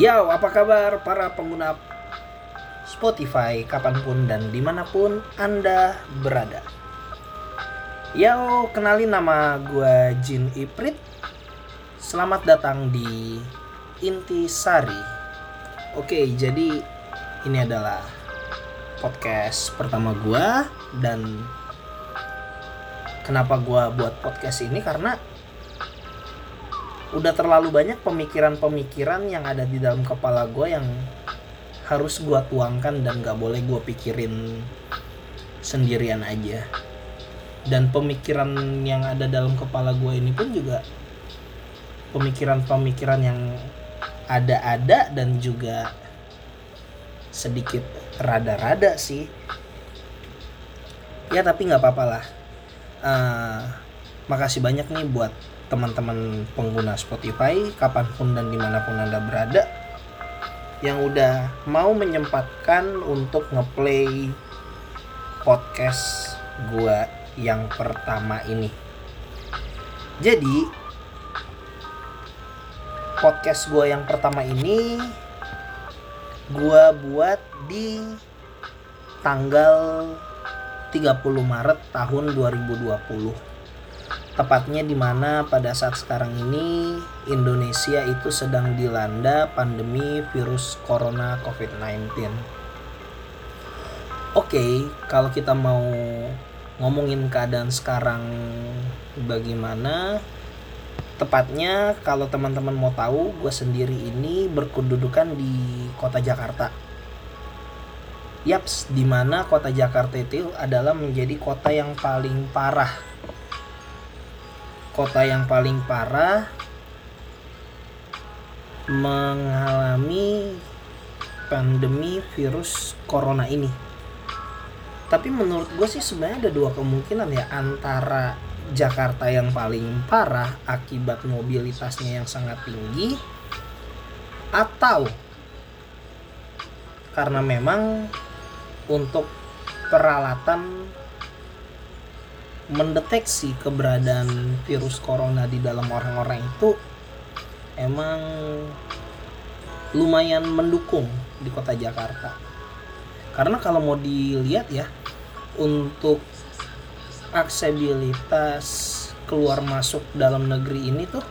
Yo, apa kabar para pengguna Spotify kapan pun dan di mana pun Anda berada? Yo, kenalin nama gue Jin Iprit. Selamat datang di Intisari Oke, jadi ini adalah podcast pertama gue Dan kenapa gue buat podcast ini? Karena udah terlalu banyak pemikiran-pemikiran yang ada di dalam kepala gue yang harus gue tuangkan dan gak boleh gue pikirin sendirian aja. Dan pemikiran yang ada dalam kepala gue ini pun juga pemikiran-pemikiran yang ada-ada dan juga sedikit rada-rada sih. Ya tapi nggak apa-apa lah. Uh, makasih banyak nih buat teman-teman pengguna Spotify kapan pun dan di mana pun anda berada yang udah mau menyempatkan untuk ngeplay podcast gua yang pertama ini. Jadi podcast gua yang pertama ini gua buat di tanggal 30 Maret tahun 2020 tepatnya di mana pada saat sekarang ini Indonesia itu sedang dilanda pandemi virus corona COVID-19. Oke, kalau kita mau ngomongin keadaan sekarang bagaimana, tepatnya kalau teman-teman mau tahu, gue sendiri ini berkedudukan di kota Jakarta. Yaps, di mana kota Jakarta itu adalah menjadi kota yang paling parah kota yang paling parah mengalami pandemi virus corona ini. Tapi menurut gue sih sebenarnya ada dua kemungkinan ya antara Jakarta yang paling parah akibat mobilitasnya yang sangat tinggi atau karena memang untuk peralatan mendeteksi keberadaan virus corona di dalam orang-orang itu emang lumayan mendukung di kota Jakarta. Karena kalau mau dilihat ya untuk aksesibilitas keluar masuk dalam negeri ini tuh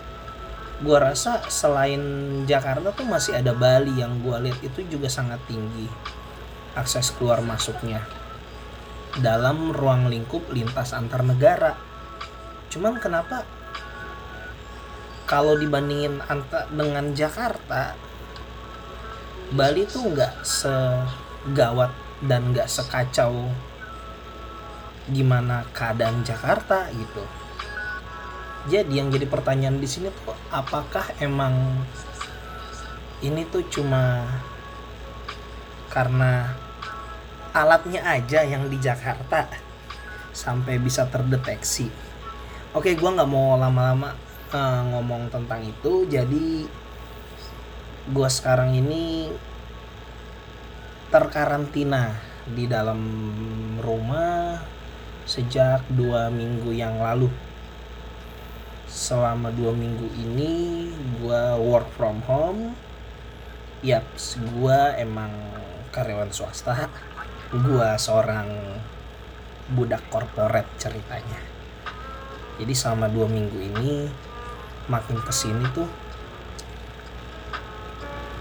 gua rasa selain Jakarta tuh masih ada Bali yang gua lihat itu juga sangat tinggi akses keluar masuknya dalam ruang lingkup lintas antar negara. Cuman kenapa kalau dibandingin antar dengan Jakarta, Bali tuh nggak segawat dan nggak sekacau gimana keadaan Jakarta gitu. Jadi yang jadi pertanyaan di sini tuh apakah emang ini tuh cuma karena alatnya aja yang di Jakarta sampai bisa terdeteksi. Oke, gue nggak mau lama-lama uh, ngomong tentang itu. Jadi gue sekarang ini terkarantina di dalam rumah sejak dua minggu yang lalu. Selama dua minggu ini gue work from home. Yap, gue emang karyawan swasta gua seorang budak korporat ceritanya jadi selama dua minggu ini makin ke sini tuh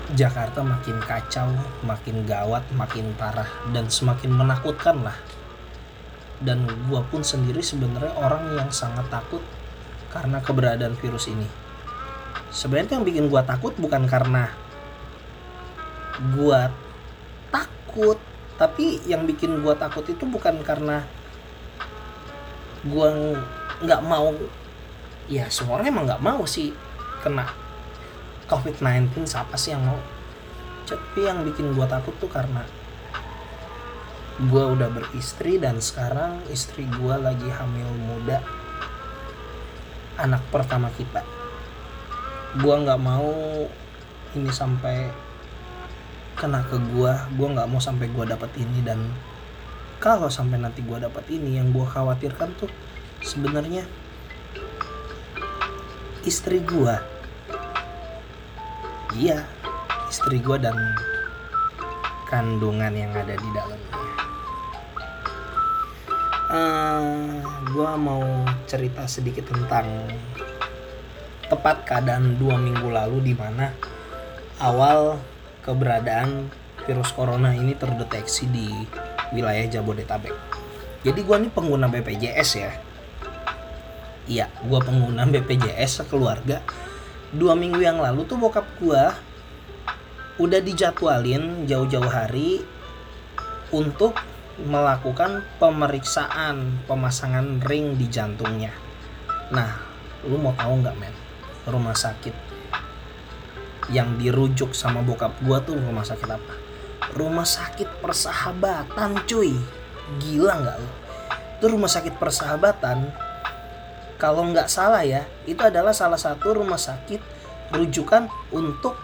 Jakarta makin kacau, makin gawat, makin parah dan semakin menakutkan lah. Dan gua pun sendiri sebenarnya orang yang sangat takut karena keberadaan virus ini. Sebenarnya yang bikin gua takut bukan karena gua takut tapi yang bikin gue takut itu bukan karena gue nggak mau. Ya semua orang emang nggak mau sih kena covid-19 siapa sih yang mau? Tapi yang bikin gue takut tuh karena gue udah beristri dan sekarang istri gue lagi hamil muda. Anak pertama kita. Gue nggak mau ini sampai kena ke gua gua nggak mau sampai gua dapat ini. Dan kalau sampai nanti gua dapat ini yang gua khawatirkan tuh sebenarnya istri gua. Iya istri gue dan kandungan yang ada di dalamnya. Uh, gue mau cerita sedikit tentang tepat keadaan dua minggu lalu di mana awal keberadaan virus corona ini terdeteksi di wilayah Jabodetabek. Jadi gue nih pengguna BPJS ya. Iya, gue pengguna BPJS sekeluarga. Dua minggu yang lalu tuh bokap gue udah dijadwalin jauh-jauh hari untuk melakukan pemeriksaan pemasangan ring di jantungnya. Nah, lu mau tahu nggak men? Rumah sakit yang dirujuk sama bokap gua tuh rumah sakit apa? rumah sakit persahabatan cuy. Gila nggak lo itu rumah sakit persahabatan kalau nggak salah ya itu adalah salah satu rumah sakit rujukan untuk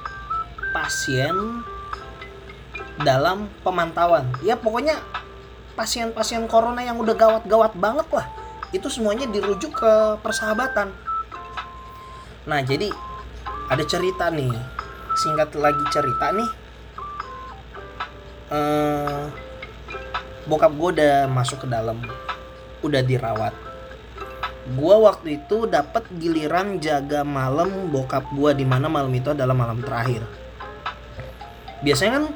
pasien dalam pemantauan. Ya pokoknya pasien-pasien corona yang udah gawat-gawat banget lah itu semuanya dirujuk ke persahabatan. Nah jadi ada cerita nih singkat lagi cerita nih. Uh, bokap gue udah masuk ke dalam udah dirawat. Gue waktu itu dapat giliran jaga malam bokap gue di mana malam itu adalah malam terakhir. Biasanya kan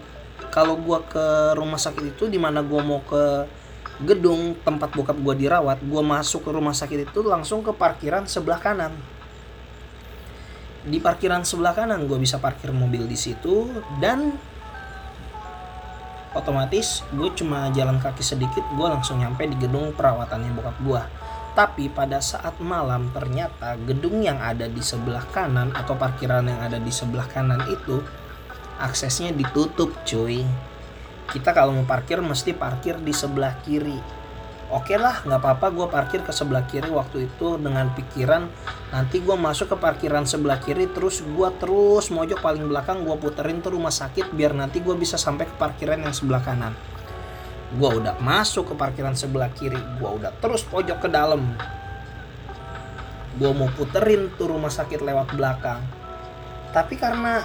kalau gue ke rumah sakit itu di mana gue mau ke gedung tempat bokap gue dirawat gue masuk ke rumah sakit itu langsung ke parkiran sebelah kanan di parkiran sebelah kanan gue bisa parkir mobil di situ dan otomatis gue cuma jalan kaki sedikit gue langsung nyampe di gedung perawatannya bokap gue tapi pada saat malam ternyata gedung yang ada di sebelah kanan atau parkiran yang ada di sebelah kanan itu aksesnya ditutup cuy. Kita kalau mau parkir mesti parkir di sebelah kiri oke okay lah nggak apa-apa gue parkir ke sebelah kiri waktu itu dengan pikiran nanti gue masuk ke parkiran sebelah kiri terus gue terus mojok paling belakang gue puterin tuh rumah sakit biar nanti gue bisa sampai ke parkiran yang sebelah kanan. Gue udah masuk ke parkiran sebelah kiri gue udah terus pojok ke dalam. Gue mau puterin tuh rumah sakit lewat belakang. Tapi karena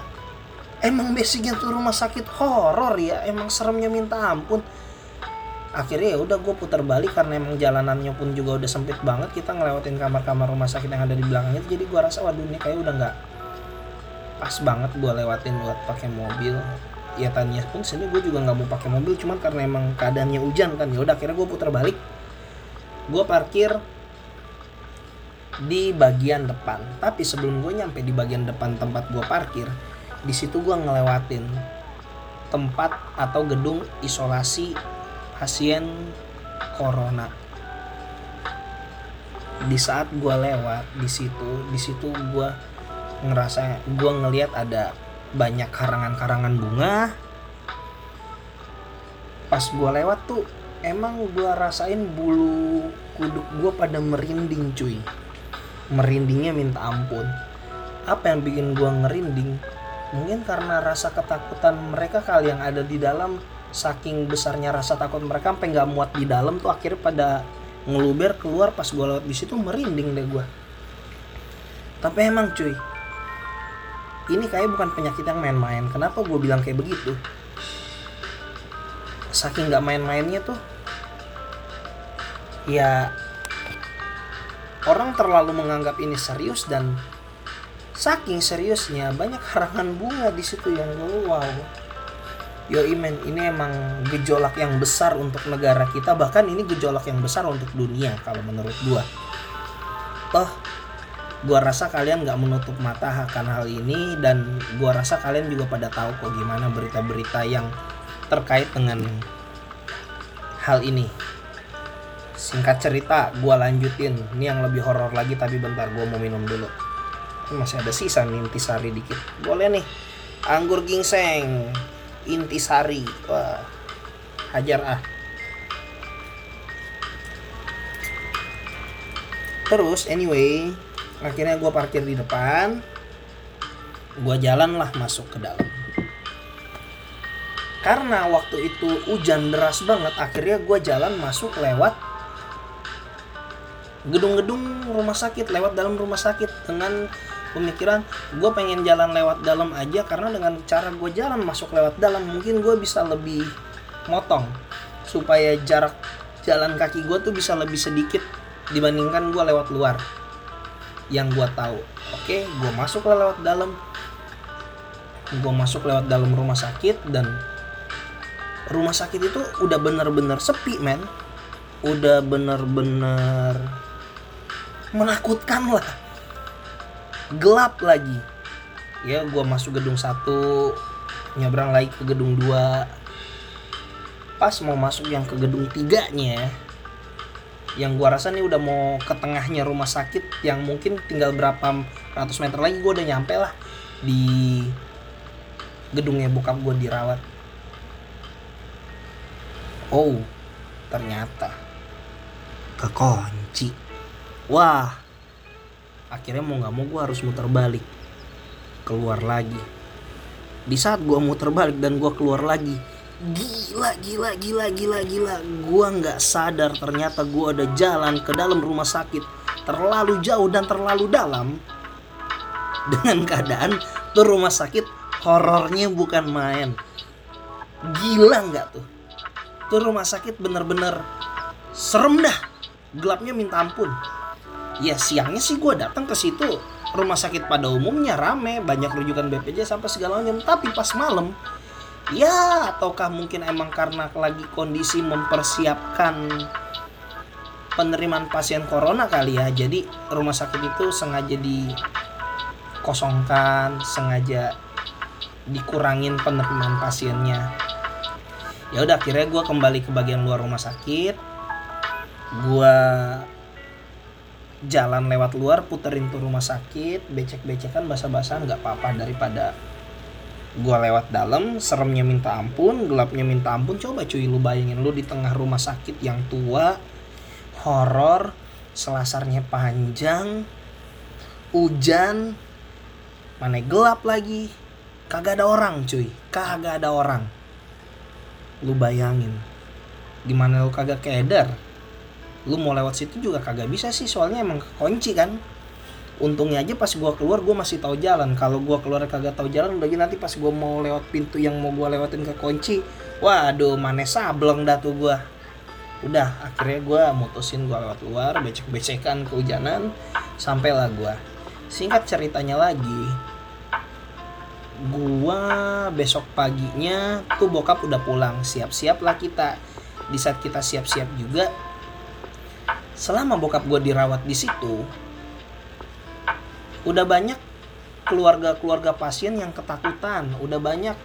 emang basicnya tuh rumah sakit horor ya emang seremnya minta ampun akhirnya ya udah gue putar balik karena emang jalanannya pun juga udah sempit banget kita ngelewatin kamar-kamar rumah sakit yang ada di belakang itu jadi gue rasa waduh ini kayak udah nggak pas banget gue lewatin buat pakai mobil. Ya tanya pun sini gue juga nggak mau pakai mobil cuman karena emang keadaannya hujan kan ya udah akhirnya gue putar balik. Gue parkir di bagian depan. Tapi sebelum gue nyampe di bagian depan tempat gue parkir di situ gue ngelewatin tempat atau gedung isolasi pasien corona. Di saat gue lewat di situ di situ gue ngerasa gue ngelihat ada banyak karangan-karangan bunga. Pas gue lewat tuh emang gue rasain bulu kuduk gue pada merinding cuy. Merindingnya minta ampun. Apa yang bikin gue ngerinding? Mungkin karena rasa ketakutan mereka kali yang ada di dalam saking besarnya rasa takut mereka sampai nggak muat di dalam tuh akhirnya pada ngeluber keluar pas gue lewat di situ merinding deh gue tapi emang cuy ini kayak bukan penyakit yang main-main. Kenapa gue bilang kayak begitu? Saking nggak main-mainnya tuh ya orang terlalu menganggap ini serius dan saking seriusnya banyak karangan bunga di situ yang wow Yo imen ini emang gejolak yang besar untuk negara kita bahkan ini gejolak yang besar untuk dunia kalau menurut gua. Toh gua rasa kalian nggak menutup mata akan hal ini dan gua rasa kalian juga pada tahu kok gimana berita-berita yang terkait dengan hal ini. Singkat cerita gua lanjutin. Ini yang lebih horor lagi tapi bentar gua mau minum dulu. Masih ada sisa nih intisari dikit. Boleh nih. Anggur gingseng intisari. Wah hajar ah. Terus anyway akhirnya gue parkir di depan. Gue jalan lah masuk ke dalam. Karena waktu itu hujan deras banget akhirnya gue jalan masuk lewat gedung-gedung rumah sakit lewat dalam rumah sakit dengan pemikiran gue pengen jalan lewat dalam aja karena dengan cara gue jalan masuk lewat dalam mungkin gue bisa lebih motong supaya jarak jalan kaki gue tuh bisa lebih sedikit dibandingkan gue lewat luar yang gue tahu. Oke gue masuk lewat dalam. Gue masuk lewat dalam rumah sakit dan rumah sakit itu udah bener-bener sepi men. Udah bener-bener menakutkan lah gelap lagi. Ya gue masuk gedung satu nyebrang lagi ke gedung 2 pas mau masuk yang ke gedung tiganya yang gua rasa nih udah mau ke tengahnya rumah sakit yang mungkin tinggal berapa ratus meter lagi gue udah nyampe lah di gedungnya bokap gue dirawat. Oh ternyata. Kekunci. Wah akhirnya mau nggak mau gue harus muter balik. Keluar lagi. Di saat gue muter balik dan gue keluar lagi gila gila gila gila gila. Gue nggak sadar ternyata gue ada jalan ke dalam rumah sakit. Terlalu jauh dan terlalu dalam. Dengan keadaan tuh rumah sakit horornya bukan main. Gila nggak tuh? Tuh rumah sakit bener-bener serem dah. Gelapnya minta ampun ya siangnya sih gue datang ke situ. Rumah sakit pada umumnya rame banyak rujukan BPJS sampai segala macam. Tapi pas malam ya ataukah mungkin emang karena lagi kondisi mempersiapkan penerimaan pasien corona kali ya? Jadi rumah sakit itu sengaja dikosongkan sengaja dikurangin penerimaan pasiennya. Ya udah akhirnya gue kembali ke bagian luar rumah sakit. Gue jalan lewat luar puterin tuh rumah sakit becek-becekan basah-basahan nggak apa-apa. Daripada gua lewat dalam seremnya minta ampun gelapnya minta ampun coba cuy lu bayangin lu di tengah rumah sakit yang tua horor selasarnya panjang hujan mana gelap lagi. Kagak ada orang cuy. Kagak ada orang. Lu bayangin gimana lu kagak keder lu mau lewat situ juga kagak bisa sih soalnya emang kunci kan. Untungnya aja pas gua keluar gua masih tahu jalan. Kalau gua keluar kagak tahu jalan lagi nanti pas gua mau lewat pintu yang mau gua lewatin ke kunci waduh mana sableng dah tuh gua. Udah akhirnya gua mutusin gua lewat luar becek-becekan kehujanan sampailah gua. Singkat ceritanya lagi gua besok paginya tuh bokap udah pulang. Siap-siap lah kita. Di saat kita siap-siap juga selama bokap gue dirawat di situ udah banyak keluarga-keluarga pasien yang ketakutan udah banyak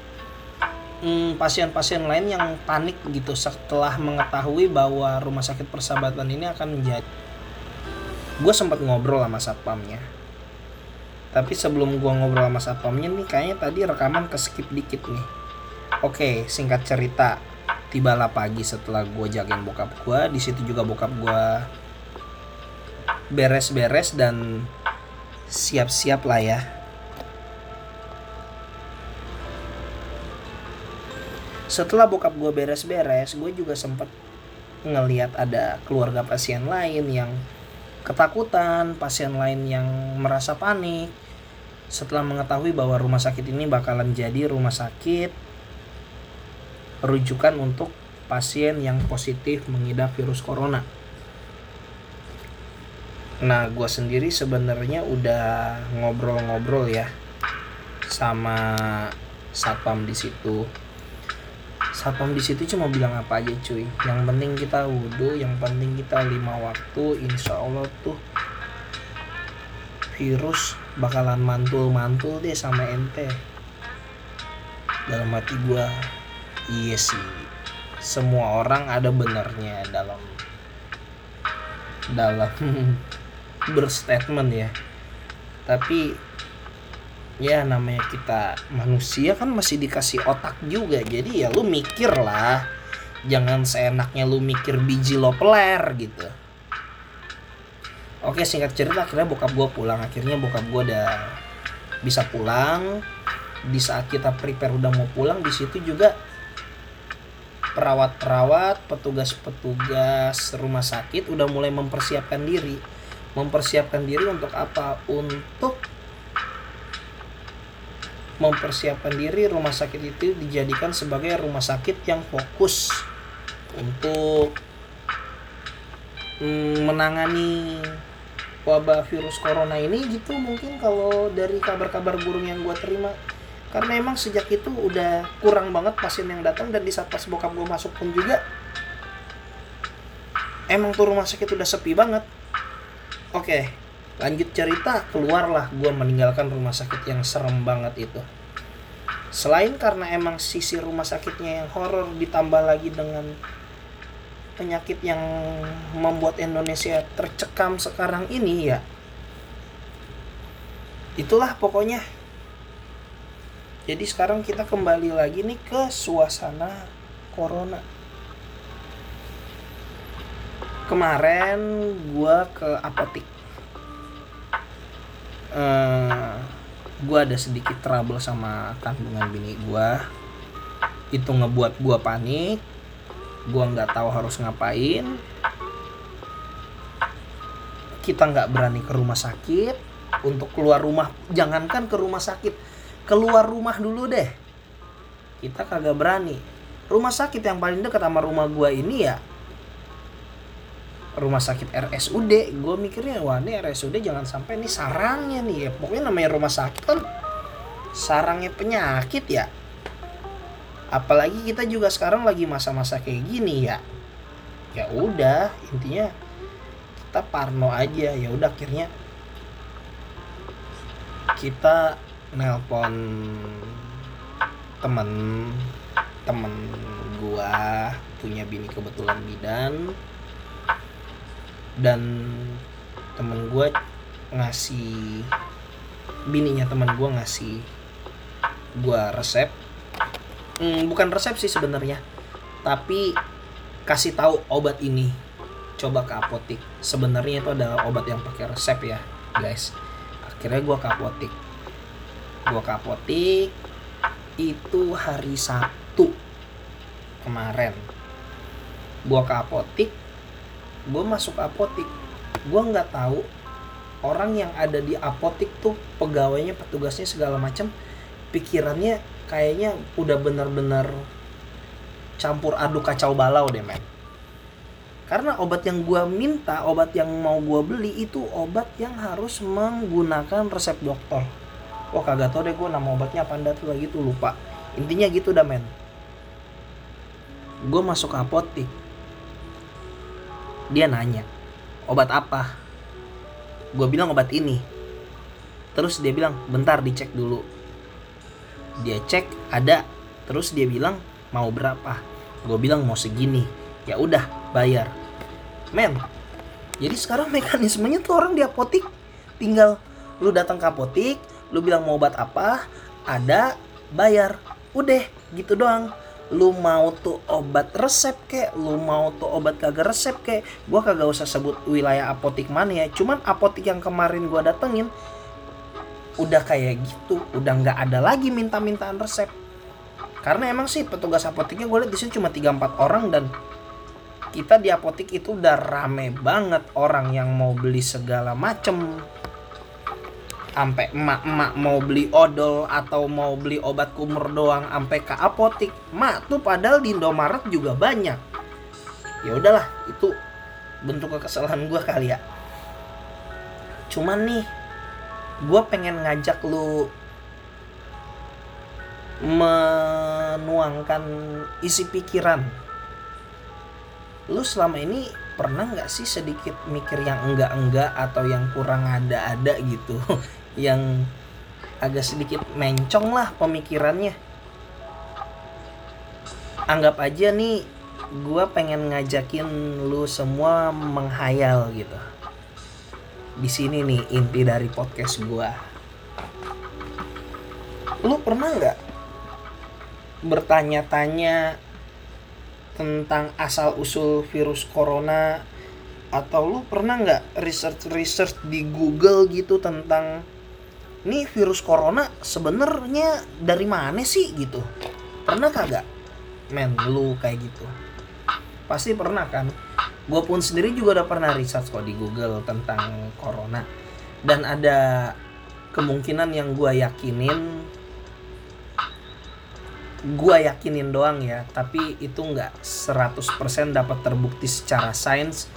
pasien pasien-pasien lain yang panik gitu setelah mengetahui bahwa rumah sakit persahabatan ini akan menjadi gue sempat ngobrol sama satpamnya. Tapi sebelum gue ngobrol sama satpamnya nih kayaknya tadi rekaman ke skip dikit nih. Oke singkat cerita tibalah pagi setelah gue jagain bokap gue di situ juga bokap gue beres-beres dan siap-siap lah ya. Setelah bokap gue beres-beres, gue juga sempet ngeliat ada keluarga pasien lain yang ketakutan, pasien lain yang merasa panik setelah mengetahui bahwa rumah sakit ini bakalan jadi rumah sakit rujukan untuk pasien yang positif mengidap virus corona. Nah, gue sendiri sebenarnya udah ngobrol-ngobrol ya sama satpam di situ. Satpam di situ cuma bilang apa aja cuy. Yang penting kita wudhu, yang penting kita lima waktu, insya Allah tuh virus bakalan mantul-mantul deh sama ente. Dalam hati gue, iya sih. Semua orang ada benernya dalam dalam berstatement ya. Tapi ya namanya kita manusia kan masih dikasih otak juga. Jadi ya lu mikir lah jangan seenaknya lu mikir biji lo peler gitu. Oke singkat cerita akhirnya bokap gue pulang. Akhirnya bokap gue udah bisa pulang. Di saat kita prepare udah mau pulang di situ juga perawat-perawat petugas-petugas rumah sakit udah mulai mempersiapkan diri mempersiapkan diri untuk apa? Untuk mempersiapkan diri rumah sakit itu dijadikan sebagai rumah sakit yang fokus untuk mm, menangani wabah virus corona ini gitu mungkin kalau dari kabar-kabar burung yang gue terima. Karena emang sejak itu udah kurang banget pasien yang datang dan di saat pas bokap gue masuk pun juga emang tuh rumah sakit udah sepi banget oke lanjut cerita keluarlah gue meninggalkan rumah sakit yang serem banget itu. Selain karena emang sisi rumah sakitnya yang horor ditambah lagi dengan penyakit yang membuat Indonesia tercekam sekarang ini ya. Itulah pokoknya. Jadi sekarang kita kembali lagi nih ke suasana corona kemarin gue ke apotik. Uh, gue ada sedikit trouble sama kandungan bini gue itu ngebuat gue panik. Gue nggak tahu harus ngapain. Kita nggak berani ke rumah sakit. Untuk keluar rumah jangankan ke rumah sakit keluar rumah dulu deh. Kita kagak berani. Rumah sakit yang paling dekat sama rumah gue ini ya rumah sakit RSUD gue mikirnya wah ini RSUD jangan sampai ini sarangnya nih ya. Pokoknya namanya rumah sakit kan sarangnya penyakit ya. Apalagi kita juga sekarang lagi masa-masa kayak gini ya. Ya udah intinya kita parno aja. Ya udah akhirnya kita nelpon temen temen gua punya bini kebetulan bidan dan temen gue ngasih bininya temen gue ngasih gue resep. Hmm, bukan resep sih sebenarnya tapi kasih tahu obat ini. Coba ke apotik. Sebenarnya itu adalah obat yang pakai resep ya guys. Akhirnya gue ke apotik. Gue ke apotik itu hari Sabtu kemarin. Gue ke apotik gue masuk apotik. Gue nggak tahu orang yang ada di apotik tuh pegawainya petugasnya segala macam pikirannya kayaknya udah bener-bener campur aduk kacau balau deh men. Karena obat yang gue minta obat yang mau gue beli itu obat yang harus menggunakan resep dokter wah kagak tau deh gue nama obatnya apa anda tuh lagi tuh lupa. Intinya gitu dah men. Gue masuk apotik dia nanya obat apa? Gue bilang obat ini. Terus dia bilang bentar dicek dulu. Dia cek ada. Terus dia bilang mau berapa? Gue bilang mau segini. Ya udah bayar. Men jadi sekarang mekanismenya tuh orang di apotik. Tinggal lu datang ke apotik lu bilang mau obat apa ada bayar. Udah gitu doang lu mau tuh obat resep kek lu mau tuh obat kagak resep kek gua kagak usah sebut wilayah apotik mana ya. Cuman apotik yang kemarin gua datengin udah kayak gitu udah nggak ada lagi minta-mintaan resep. Karena emang sih petugas apotiknya gue lihat di sini cuma 3-4 orang dan kita di apotik itu udah rame banget orang yang mau beli segala macem sampai emak-emak mau beli odol atau mau beli obat kumur doang sampai ke apotik mak tuh padahal di Indomaret juga banyak. Ya udahlah itu bentuk kekesalan gue kali ya. Cuman nih gue pengen ngajak lu menuangkan isi pikiran. Lu selama ini pernah nggak sih sedikit mikir yang enggak enggak atau yang kurang ada ada gitu yang agak sedikit mencong lah pemikirannya. Anggap aja nih gue pengen ngajakin lu semua menghayal gitu. Di sini nih inti dari podcast gue lu pernah nggak bertanya-tanya tentang asal usul virus corona? Atau lu pernah nggak research research di Google gitu tentang nih virus corona sebenarnya dari mana sih? gitu. Pernah kagak? Men lu kayak gitu. Pasti pernah kan. Gue pun sendiri juga udah pernah research kok di Google tentang corona. Dan ada kemungkinan yang gue yakinin gua yakinin doang ya. Tapi itu nggak 100% dapat terbukti secara sains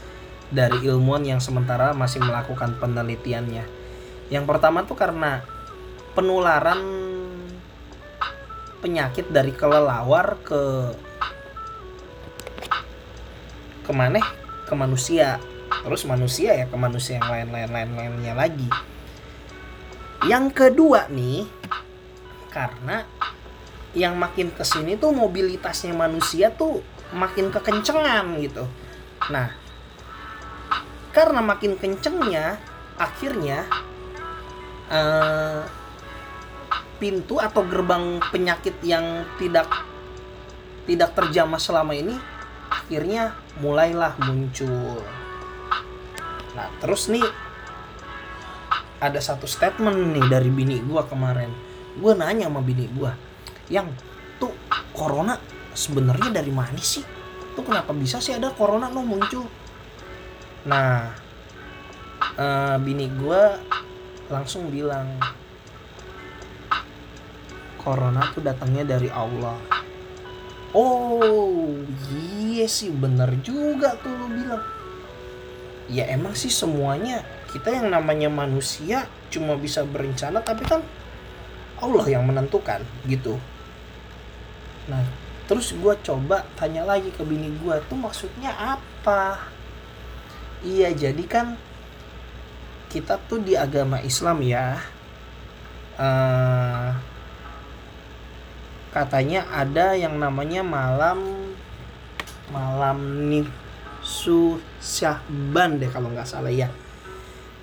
dari ilmuwan yang sementara masih melakukan penelitiannya yang pertama tuh karena penularan penyakit dari kelelawar ke ke mana? Ke manusia. Terus manusia ya ke manusia yang lain-lain lain-lainnya lagi. Yang kedua nih karena yang makin ke sini tuh mobilitasnya manusia tuh makin kekencengan gitu. Nah, karena makin kencengnya, akhirnya uh, pintu atau gerbang penyakit yang tidak tidak terjamah selama ini akhirnya mulailah muncul. Nah, terus nih ada satu statement nih dari bini gua kemarin. Gua nanya sama bini gua, yang tuh corona sebenarnya dari mana sih tuh kenapa bisa sih ada corona lo muncul nah uh, bini gue langsung bilang corona tuh datangnya dari Allah. Oh iya sih bener juga tuh lo bilang. Ya emang sih semuanya kita yang namanya manusia cuma bisa berencana tapi kan Allah yang menentukan gitu. Nah terus gue coba tanya lagi ke bini gue tuh maksudnya apa? Iya jadi kan kita tuh di agama Islam ya uh, katanya ada yang namanya malam malam nifsu syahban deh kalau nggak salah ya.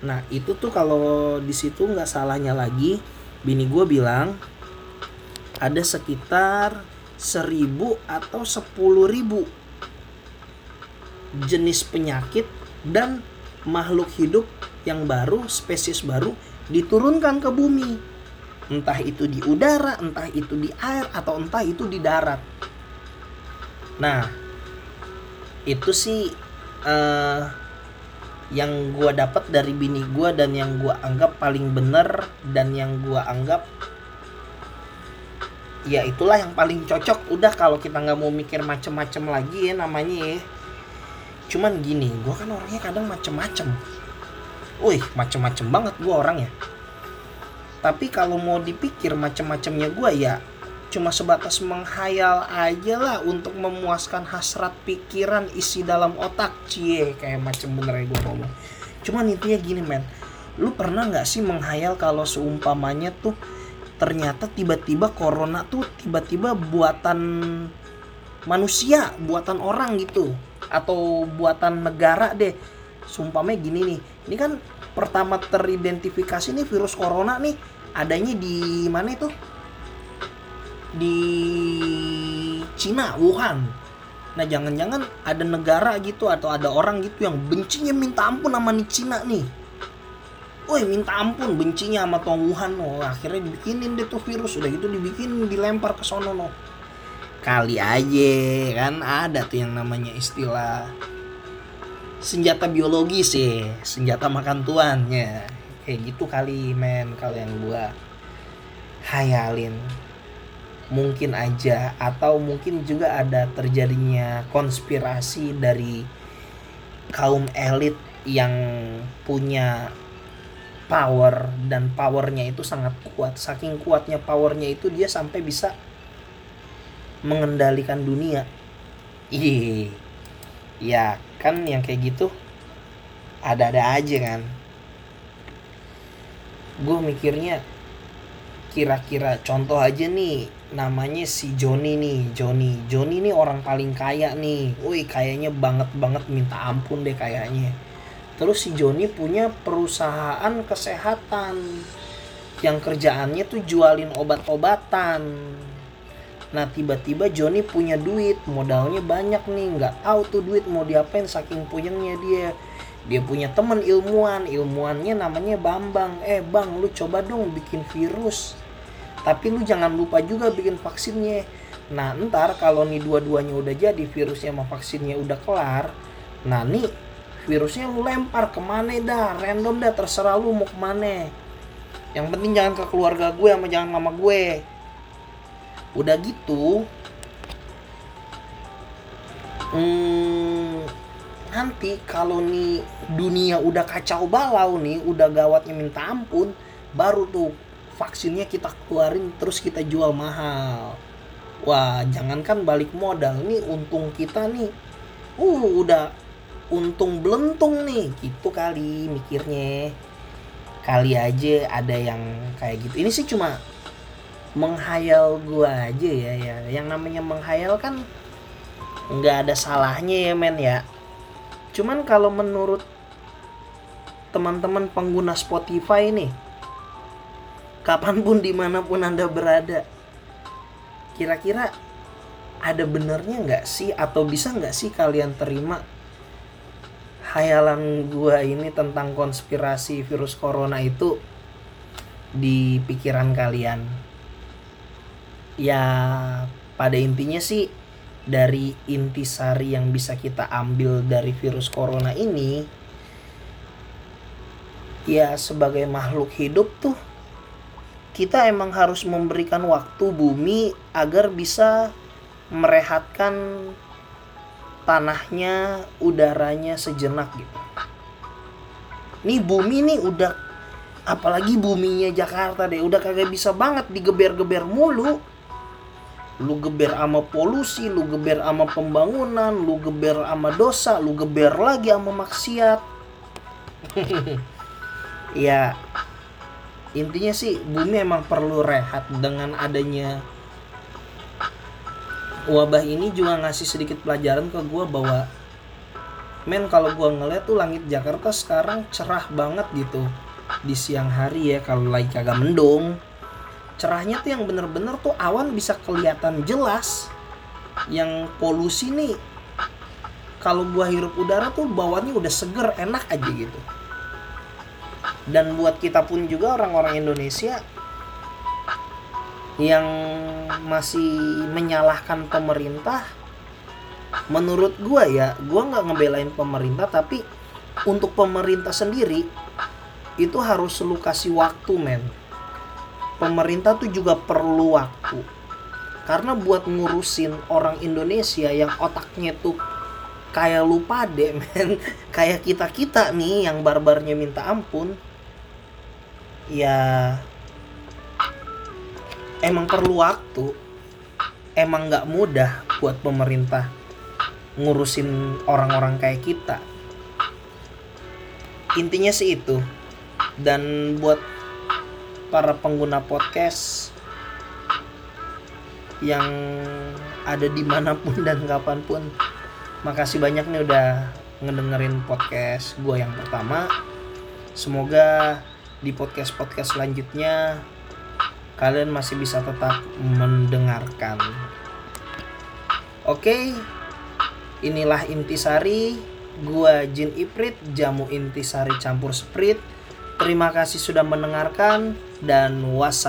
Nah itu tuh kalau di situ nggak salahnya lagi bini gue bilang ada sekitar seribu atau sepuluh ribu jenis penyakit dan makhluk hidup yang baru, spesies baru diturunkan ke bumi. Entah itu di udara, entah itu di air, atau entah itu di darat. Nah, itu sih uh, yang gue dapat dari bini gue dan yang gue anggap paling bener dan yang gue anggap ya itulah yang paling cocok udah kalau kita nggak mau mikir macem-macem lagi ya namanya ya cuman gini gue kan orangnya kadang macem-macem wih macem-macem banget gue orangnya. Tapi kalau mau dipikir macem-macemnya gue ya cuma sebatas menghayal aja lah untuk memuaskan hasrat pikiran isi dalam otak. Cie kayak macem bener ya gue ngomong. Cuman intinya gini men. Lu pernah nggak sih menghayal kalau seumpamanya tuh ternyata tiba-tiba corona tuh tiba-tiba buatan manusia, buatan orang gitu? Atau buatan negara deh. Sumpahnya gini nih, ini kan pertama teridentifikasi nih virus corona nih adanya di mana itu? Di Cina, Wuhan. Nah jangan-jangan ada negara gitu atau ada orang gitu yang bencinya minta ampun sama nih Cina nih Woi minta ampun bencinya sama Wuhan no. Akhirnya dibikinin deh tuh virus Udah gitu dibikin dilempar ke sono no. Kali aja kan ada tuh yang namanya istilah senjata biologi sih senjata makan tuannya. Kayak gitu kali men kalau yang gua hayalin. Mungkin aja atau mungkin juga ada terjadinya konspirasi dari kaum elit yang punya power dan powernya itu sangat kuat. Saking kuatnya powernya itu dia sampai bisa mengendalikan dunia. Iya ya kan yang kayak gitu ada-ada aja kan. Gue mikirnya kira-kira contoh aja nih namanya si Joni nih Joni. Joni nih orang paling kaya nih. Woi kayaknya banget banget minta ampun deh kayaknya. Terus si Joni punya perusahaan kesehatan. Yang kerjaannya tuh jualin obat-obatan. Nah tiba-tiba Joni punya duit, modalnya banyak nih, nggak tahu tuh duit mau diapain saking puyengnya dia. Dia punya temen ilmuwan, ilmuannya namanya Bambang. Eh bang, lu coba dong bikin virus. Tapi lu jangan lupa juga bikin vaksinnya. Nah ntar kalau nih dua-duanya udah jadi, virusnya sama vaksinnya udah kelar. Nah nih virusnya lu lempar ke mana dah random dah terserah lu mau ke mana yang penting jangan ke keluarga gue sama jangan sama gue udah gitu hmm, nanti kalau nih dunia udah kacau balau nih udah gawatnya minta ampun baru tuh vaksinnya kita keluarin terus kita jual mahal. Wah jangankan balik modal. Nih untung kita nih uh udah untung belentung nih. Gitu kali mikirnya. Kali aja ada yang kayak gitu. Ini sih cuma menghayal gua aja ya ya. Yang namanya menghayal kan nggak ada salahnya ya men ya. Cuman kalau menurut teman-teman pengguna Spotify nih kapan pun di mana pun anda berada kira-kira ada benernya nggak sih? Atau bisa nggak sih kalian terima hayalan gua ini tentang konspirasi virus corona itu di pikiran kalian ya pada intinya sih dari intisari yang bisa kita ambil dari virus corona ini ya sebagai makhluk hidup tuh kita emang harus memberikan waktu bumi agar bisa merehatkan tanahnya, udaranya sejenak gitu. Nih bumi nih udah apalagi buminya Jakarta deh udah kagak bisa banget digeber-geber mulu lu geber sama polusi, lu geber sama pembangunan, lu geber sama dosa, lu geber lagi sama maksiat. ya intinya sih bumi emang perlu rehat dengan adanya wabah ini juga ngasih sedikit pelajaran ke gue bahwa men kalau gue ngeliat tuh langit Jakarta sekarang cerah banget gitu di siang hari ya kalau lagi kagak mendung cerahnya tuh yang bener-bener tuh awan bisa kelihatan jelas. Yang polusi nih kalau gua hirup udara tuh bawahnya udah seger enak aja gitu. Dan buat kita pun juga orang-orang Indonesia yang masih menyalahkan pemerintah menurut gua ya gua nggak ngebelain pemerintah tapi untuk pemerintah sendiri itu harus lu kasih waktu men pemerintah tuh juga perlu waktu. Karena buat ngurusin orang Indonesia yang otaknya tuh kayak lupa deh men. Kayak kita kita nih yang barbarnya minta ampun ya emang perlu waktu. Emang nggak mudah buat pemerintah ngurusin orang-orang kayak kita. Intinya sih itu. Dan buat para pengguna podcast yang ada di mana pun dan kapan pun. Makasih banyak nih udah ngedengerin podcast gue yang pertama. Semoga di podcast podcast selanjutnya kalian masih bisa tetap mendengarkan. Oke inilah intisari. Gua Jin Iprit jamu intisari campur sprit Terima kasih sudah mendengarkan dan wassalam.